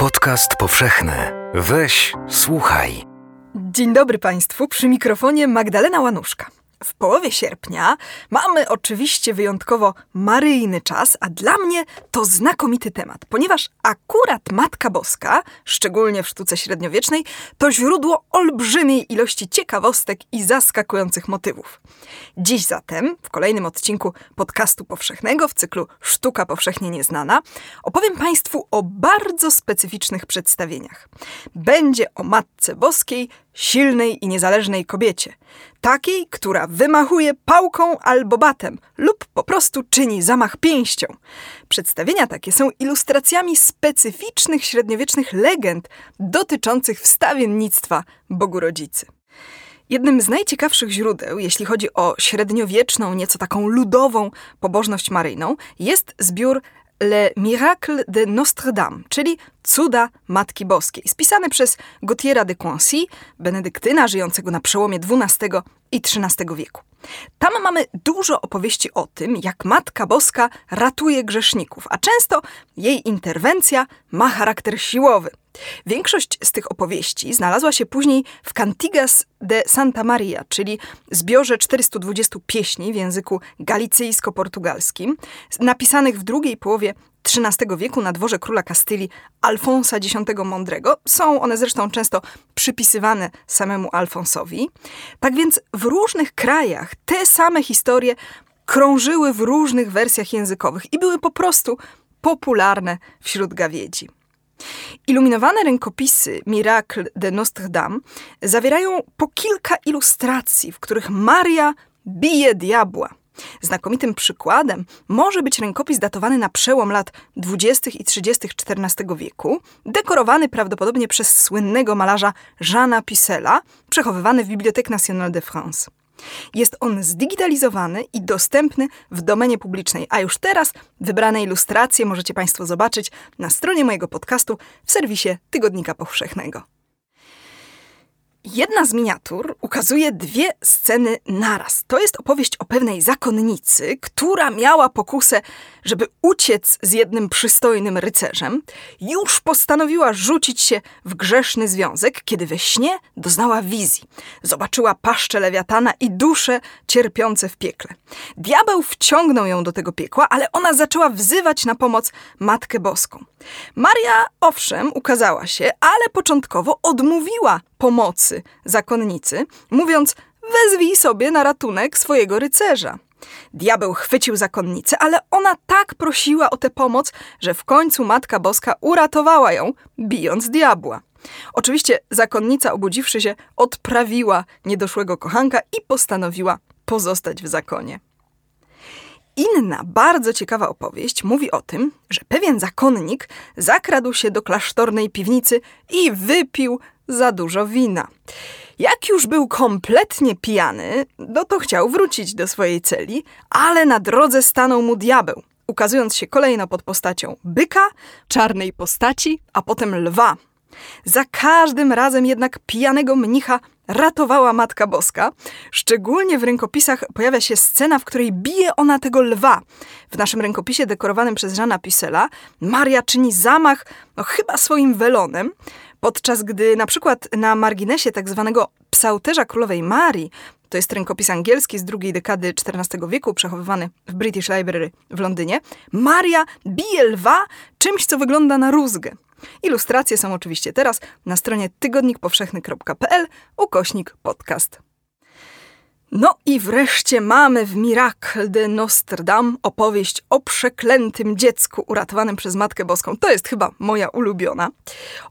Podcast powszechny. Weź, słuchaj. Dzień dobry Państwu, przy mikrofonie Magdalena Łanuszka. W połowie sierpnia mamy oczywiście wyjątkowo maryjny czas, a dla mnie to znakomity temat, ponieważ akurat Matka Boska, szczególnie w sztuce średniowiecznej, to źródło olbrzymiej ilości ciekawostek i zaskakujących motywów. Dziś zatem, w kolejnym odcinku podcastu powszechnego w cyklu Sztuka powszechnie nieznana, opowiem Państwu o bardzo specyficznych przedstawieniach. Będzie o Matce Boskiej, silnej i niezależnej kobiecie. Takiej, która wymachuje pałką albo batem lub po prostu czyni zamach pięścią. Przedstawienia takie są ilustracjami specyficznych średniowiecznych legend dotyczących wstawiennictwa Bogu Rodzicy. Jednym z najciekawszych źródeł, jeśli chodzi o średniowieczną, nieco taką ludową pobożność maryjną, jest zbiór Le Miracle de Notre-Dame, czyli Cuda Matki Boskiej, spisany przez Gautiera de Coincy, benedyktyna żyjącego na przełomie XII i XIII wieku. Tam mamy dużo opowieści o tym, jak Matka Boska ratuje grzeszników, a często jej interwencja ma charakter siłowy. Większość z tych opowieści znalazła się później w Cantigas de Santa Maria, czyli zbiorze 420 pieśni w języku galicyjsko-portugalskim, napisanych w drugiej połowie XIII wieku na dworze króla Kastylii Alfonsa X Mądrego. Są one zresztą często przypisywane samemu Alfonsowi. Tak więc w różnych krajach te same historie krążyły w różnych wersjach językowych i były po prostu popularne wśród gawiedzi. Iluminowane rękopisy Miracle de Notre Dame zawierają po kilka ilustracji, w których Maria bije diabła. Znakomitym przykładem może być rękopis datowany na przełom lat 20. i 30. XIV wieku, dekorowany prawdopodobnie przez słynnego malarza Jeana Pissela, przechowywany w Bibliothèque Nationale de France. Jest on zdigitalizowany i dostępny w domenie publicznej, a już teraz wybrane ilustracje możecie Państwo zobaczyć na stronie mojego podcastu w serwisie Tygodnika Powszechnego. Jedna z miniatur ukazuje dwie sceny naraz. To jest opowieść o pewnej zakonnicy, która miała pokusę, żeby uciec z jednym przystojnym rycerzem. Już postanowiła rzucić się w grzeszny związek, kiedy we śnie doznała wizji. Zobaczyła paszczę lewiatana i dusze cierpiące w piekle. Diabeł wciągnął ją do tego piekła, ale ona zaczęła wzywać na pomoc Matkę Boską. Maria, owszem, ukazała się, ale początkowo odmówiła pomocy zakonnicy, mówiąc: Wezwij sobie na ratunek swojego rycerza. Diabeł chwycił zakonnicę, ale ona tak prosiła o tę pomoc, że w końcu Matka Boska uratowała ją, bijąc diabła. Oczywiście zakonnica, obudziwszy się, odprawiła niedoszłego kochanka i postanowiła pozostać w zakonie. Inna, bardzo ciekawa opowieść mówi o tym, że pewien zakonnik zakradł się do klasztornej piwnicy i wypił za dużo wina. Jak już był kompletnie pijany, no to chciał wrócić do swojej celi, ale na drodze stanął mu diabeł, ukazując się kolejno pod postacią byka, czarnej postaci, a potem lwa. Za każdym razem jednak pijanego mnicha ratowała Matka Boska. Szczególnie w rękopisach pojawia się scena, w której bije ona tego lwa. W naszym rękopisie dekorowanym przez Żana Pisela Maria czyni zamach, no chyba swoim welonem, podczas gdy na przykład na marginesie tak zwanego psałterza królowej Marii, to jest rękopis angielski z drugiej dekady XIV wieku, przechowywany w British Library w Londynie, Maria bije lwa czymś, co wygląda na rózgę. Ilustracje są oczywiście teraz na stronie tygodnikpowszechny.pl ukośnik podcast. No i wreszcie mamy w Miracle de Notre Dame opowieść o przeklętym dziecku uratowanym przez Matkę Boską. To jest chyba moja ulubiona.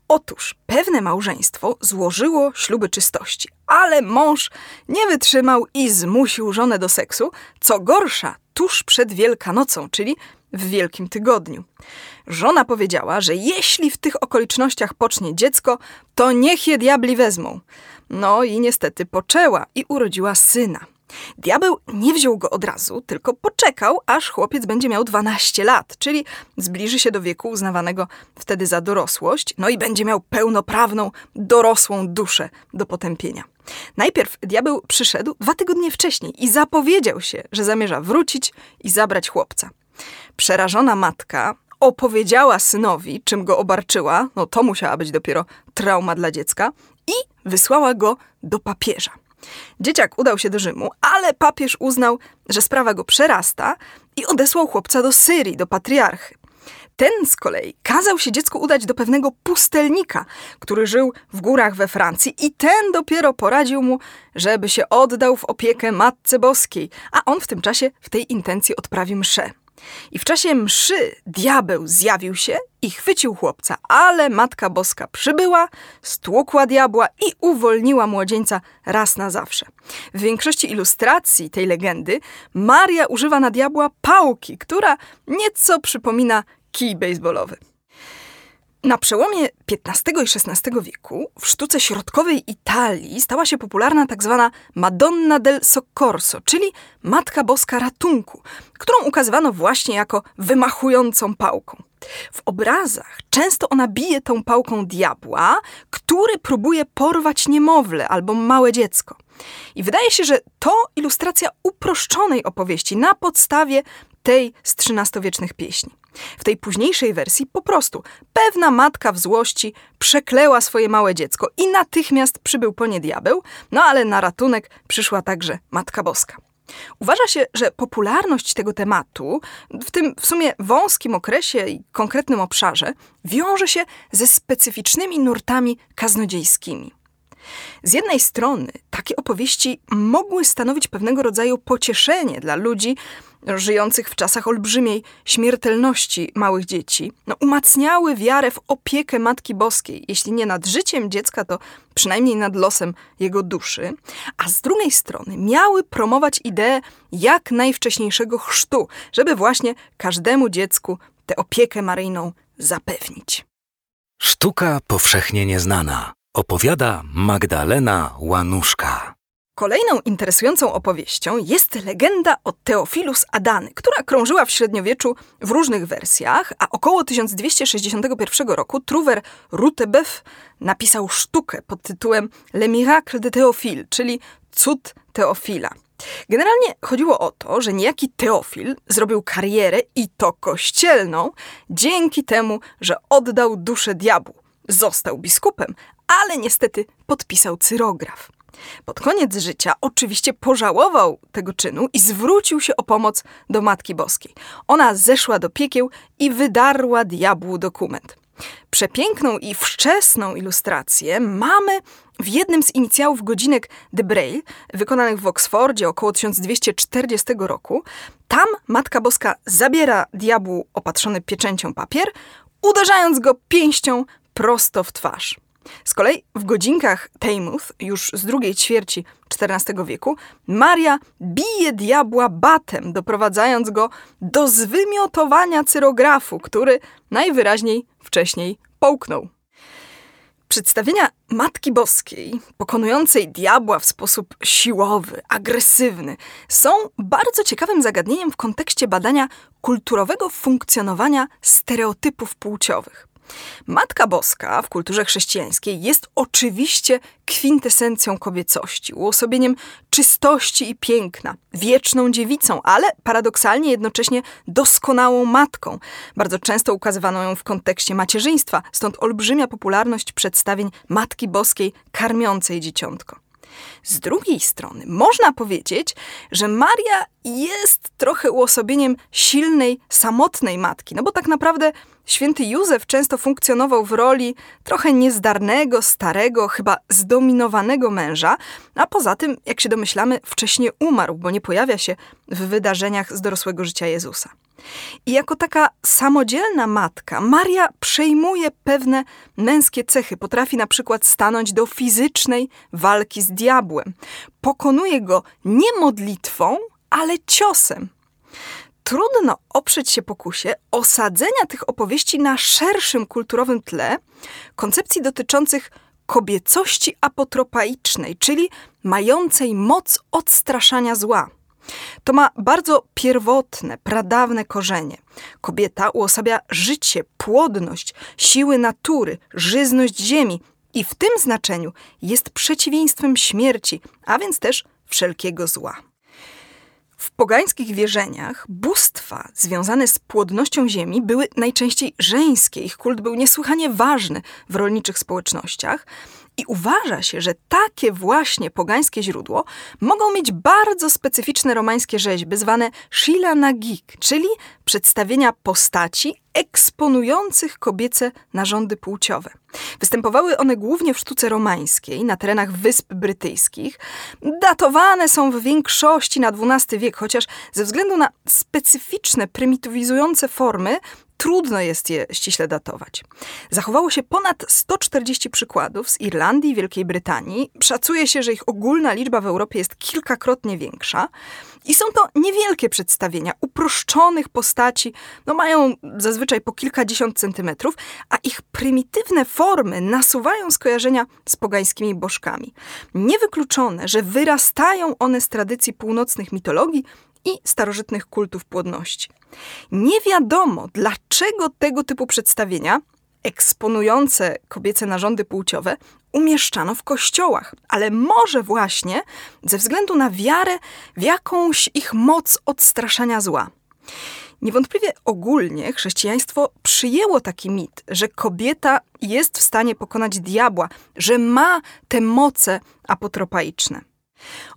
Otóż pewne małżeństwo złożyło śluby czystości, ale mąż nie wytrzymał i zmusił żonę do seksu, co gorsza, tuż przed Wielkanocą, czyli w Wielkim Tygodniu. Żona powiedziała, że jeśli w tych okolicznościach pocznie dziecko, to niech je diabli wezmą. No i niestety poczęła i urodziła syna. Diabeł nie wziął go od razu, tylko poczekał, aż chłopiec będzie miał 12 lat, czyli zbliży się do wieku uznawanego wtedy za dorosłość, no i będzie miał pełnoprawną, dorosłą duszę do potępienia. Najpierw diabeł przyszedł dwa tygodnie wcześniej i zapowiedział się, że zamierza wrócić i zabrać chłopca. Przerażona matka opowiedziała synowi, czym go obarczyła, no to musiała być dopiero trauma dla dziecka, i wysłała go do papieża. Dzieciak udał się do Rzymu, ale papież uznał, że sprawa go przerasta i odesłał chłopca do Syrii, do patriarchy. Ten z kolei kazał się dziecku udać do pewnego pustelnika, który żył w górach we Francji, i ten dopiero poradził mu, żeby się oddał w opiekę Matce Boskiej, a on w tym czasie w tej intencji odprawi mszę. I w czasie mszy diabeł zjawił się i chwycił chłopca, ale Matka Boska przybyła, stłukła diabła i uwolniła młodzieńca raz na zawsze. W większości ilustracji tej legendy Maria używa na diabła pałki, która nieco przypomina kij baseballowy. Na przełomie XV i XVI wieku w sztuce środkowej Italii stała się popularna tak zwana Madonna del Soccorso, czyli Matka Boska Ratunku, którą ukazywano właśnie jako wymachującą pałką. W obrazach często ona bije tą pałką diabła, który próbuje porwać niemowlę albo małe dziecko. I wydaje się, że to ilustracja uproszczonej opowieści na podstawie tej z XIII-wiecznych pieśni. W tej późniejszej wersji po prostu pewna matka w złości przekleła swoje małe dziecko i natychmiast przybył po nie diabeł, no ale na ratunek przyszła także Matka Boska. Uważa się, że popularność tego tematu w tym w sumie wąskim okresie i konkretnym obszarze wiąże się ze specyficznymi nurtami kaznodziejskimi. Z jednej strony takie opowieści mogły stanowić pewnego rodzaju pocieszenie dla ludzi żyjących w czasach olbrzymiej śmiertelności małych dzieci. No, umacniały wiarę w opiekę Matki Boskiej, jeśli nie nad życiem dziecka, to przynajmniej nad losem jego duszy. A z drugiej strony miały promować ideę jak najwcześniejszego chrztu, żeby właśnie każdemu dziecku tę opiekę maryjną zapewnić. Sztuka powszechnie nieznana. Opowiada Magdalena Łanuszka. Kolejną interesującą opowieścią jest legenda o Teofilus Adany, która krążyła w średniowieczu w różnych wersjach, a około 1261 roku Truwer Rutebeuf napisał sztukę pod tytułem Le Miracle de Théophile, czyli Cud Teofila. Generalnie chodziło o to, że niejaki Teofil zrobił karierę i to kościelną dzięki temu, że oddał duszę diabłu. Został biskupem, ale niestety podpisał cyrograf. Pod koniec życia oczywiście pożałował tego czynu i zwrócił się o pomoc do Matki Boskiej. Ona zeszła do piekieł i wydarła diabłu dokument. Przepiękną i wczesną ilustrację mamy w jednym z inicjałów godzinek de Braille, wykonanych w Oksfordzie około 1240 roku. Tam Matka Boska zabiera diabłu opatrzony pieczęcią papier, uderzając go pięścią prosto w twarz. Z kolei w godzinkach Tejmuth, już z drugiej ćwierci XIV wieku, Maria bije diabła batem, doprowadzając go do zwymiotowania cyrografu, który najwyraźniej wcześniej połknął. Przedstawienia Matki Boskiej, pokonującej diabła w sposób siłowy, agresywny, są bardzo ciekawym zagadnieniem w kontekście badania kulturowego funkcjonowania stereotypów płciowych. Matka Boska w kulturze chrześcijańskiej jest oczywiście kwintesencją kobiecości, uosobieniem czystości i piękna, wieczną dziewicą, ale paradoksalnie jednocześnie doskonałą matką. Bardzo często ukazywano ją w kontekście macierzyństwa, stąd olbrzymia popularność przedstawień Matki Boskiej karmiącej dzieciątko. Z drugiej strony, można powiedzieć, że Maria jest trochę uosobieniem silnej, samotnej matki, no bo tak naprawdę święty Józef często funkcjonował w roli trochę niezdarnego, starego, chyba zdominowanego męża, a poza tym, jak się domyślamy, wcześniej umarł, bo nie pojawia się w wydarzeniach z dorosłego życia Jezusa. I jako taka samodzielna matka, Maria przejmuje pewne męskie cechy. Potrafi na przykład stanąć do fizycznej walki z diabłem. Pokonuje go nie modlitwą, ale ciosem. Trudno oprzeć się pokusie osadzenia tych opowieści na szerszym kulturowym tle koncepcji dotyczących kobiecości apotropaicznej, czyli mającej moc odstraszania zła. To ma bardzo pierwotne, pradawne korzenie. Kobieta uosabia życie, płodność, siły natury, żyzność ziemi i w tym znaczeniu jest przeciwieństwem śmierci, a więc też wszelkiego zła. W pogańskich wierzeniach bóstwa związane z płodnością ziemi były najczęściej żeńskie. Ich kult był niesłychanie ważny w rolniczych społecznościach. I uważa się, że takie właśnie pogańskie źródło mogą mieć bardzo specyficzne romańskie rzeźby zwane shila nagik, czyli przedstawienia postaci eksponujących kobiece narządy płciowe. Występowały one głównie w sztuce romańskiej na terenach Wysp Brytyjskich. Datowane są w większości na XII wiek, chociaż ze względu na specyficzne, prymitywizujące formy trudno jest je ściśle datować. Zachowało się ponad 140 przykładów z Irlandii i Wielkiej Brytanii. Szacuje się, że ich ogólna liczba w Europie jest kilkakrotnie większa. I są to niewielkie przedstawienia uproszczonych postaci, no mają zazwyczaj po kilkadziesiąt centymetrów, a ich prymitywne formy nasuwają skojarzenia z pogańskimi bożkami. Niewykluczone, że wyrastają one z tradycji północnych mitologii i starożytnych kultów płodności. Nie wiadomo, dlaczego tego typu przedstawienia, eksponujące kobiece narządy płciowe, umieszczano w kościołach, ale może właśnie ze względu na wiarę w jakąś ich moc odstraszania zła. Niewątpliwie ogólnie chrześcijaństwo przyjęło taki mit, że kobieta jest w stanie pokonać diabła, że ma te moce apotropaiczne.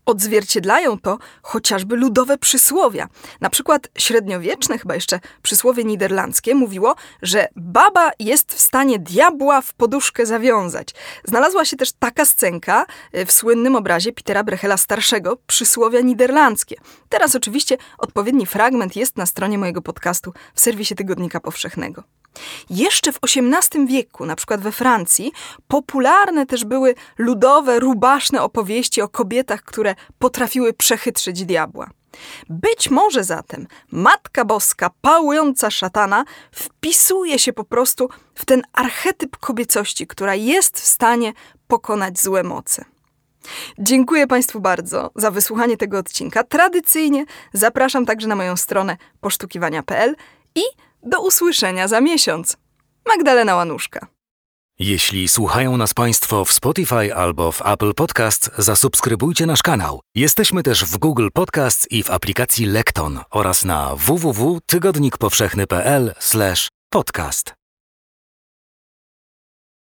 Odzwierciedlają to chociażby ludowe przysłowia. Na przykład średniowieczne, chyba jeszcze przysłowie niderlandzkie, mówiło, że baba jest w stanie diabła w poduszkę zawiązać. Znalazła się też taka scenka e, w słynnym obrazie Petera Brechela starszego, przysłowia niderlandzkie. Teraz oczywiście odpowiedni fragment jest na stronie mojego podcastu w serwisie Tygodnika Powszechnego. Jeszcze w XVIII wieku, na przykład we Francji, popularne też były ludowe, rubaszne opowieści o kobietach, które potrafiły przechytrzyć diabła. Być może zatem Matka Boska, pałująca szatana, wpisuje się po prostu w ten archetyp kobiecości, która jest w stanie pokonać złe moce. Dziękuję Państwu bardzo za wysłuchanie tego odcinka. Tradycyjnie zapraszam także na moją stronę posztukiwania.pl i do usłyszenia za miesiąc. Magdalena Łanuszka. Jeśli słuchają nas Państwo w Spotify albo w Apple Podcast, zasubskrybujcie nasz kanał. Jesteśmy też w Google Podcasts i w aplikacji Lekton oraz na www.tygodnikpowszechny.pl/podcast.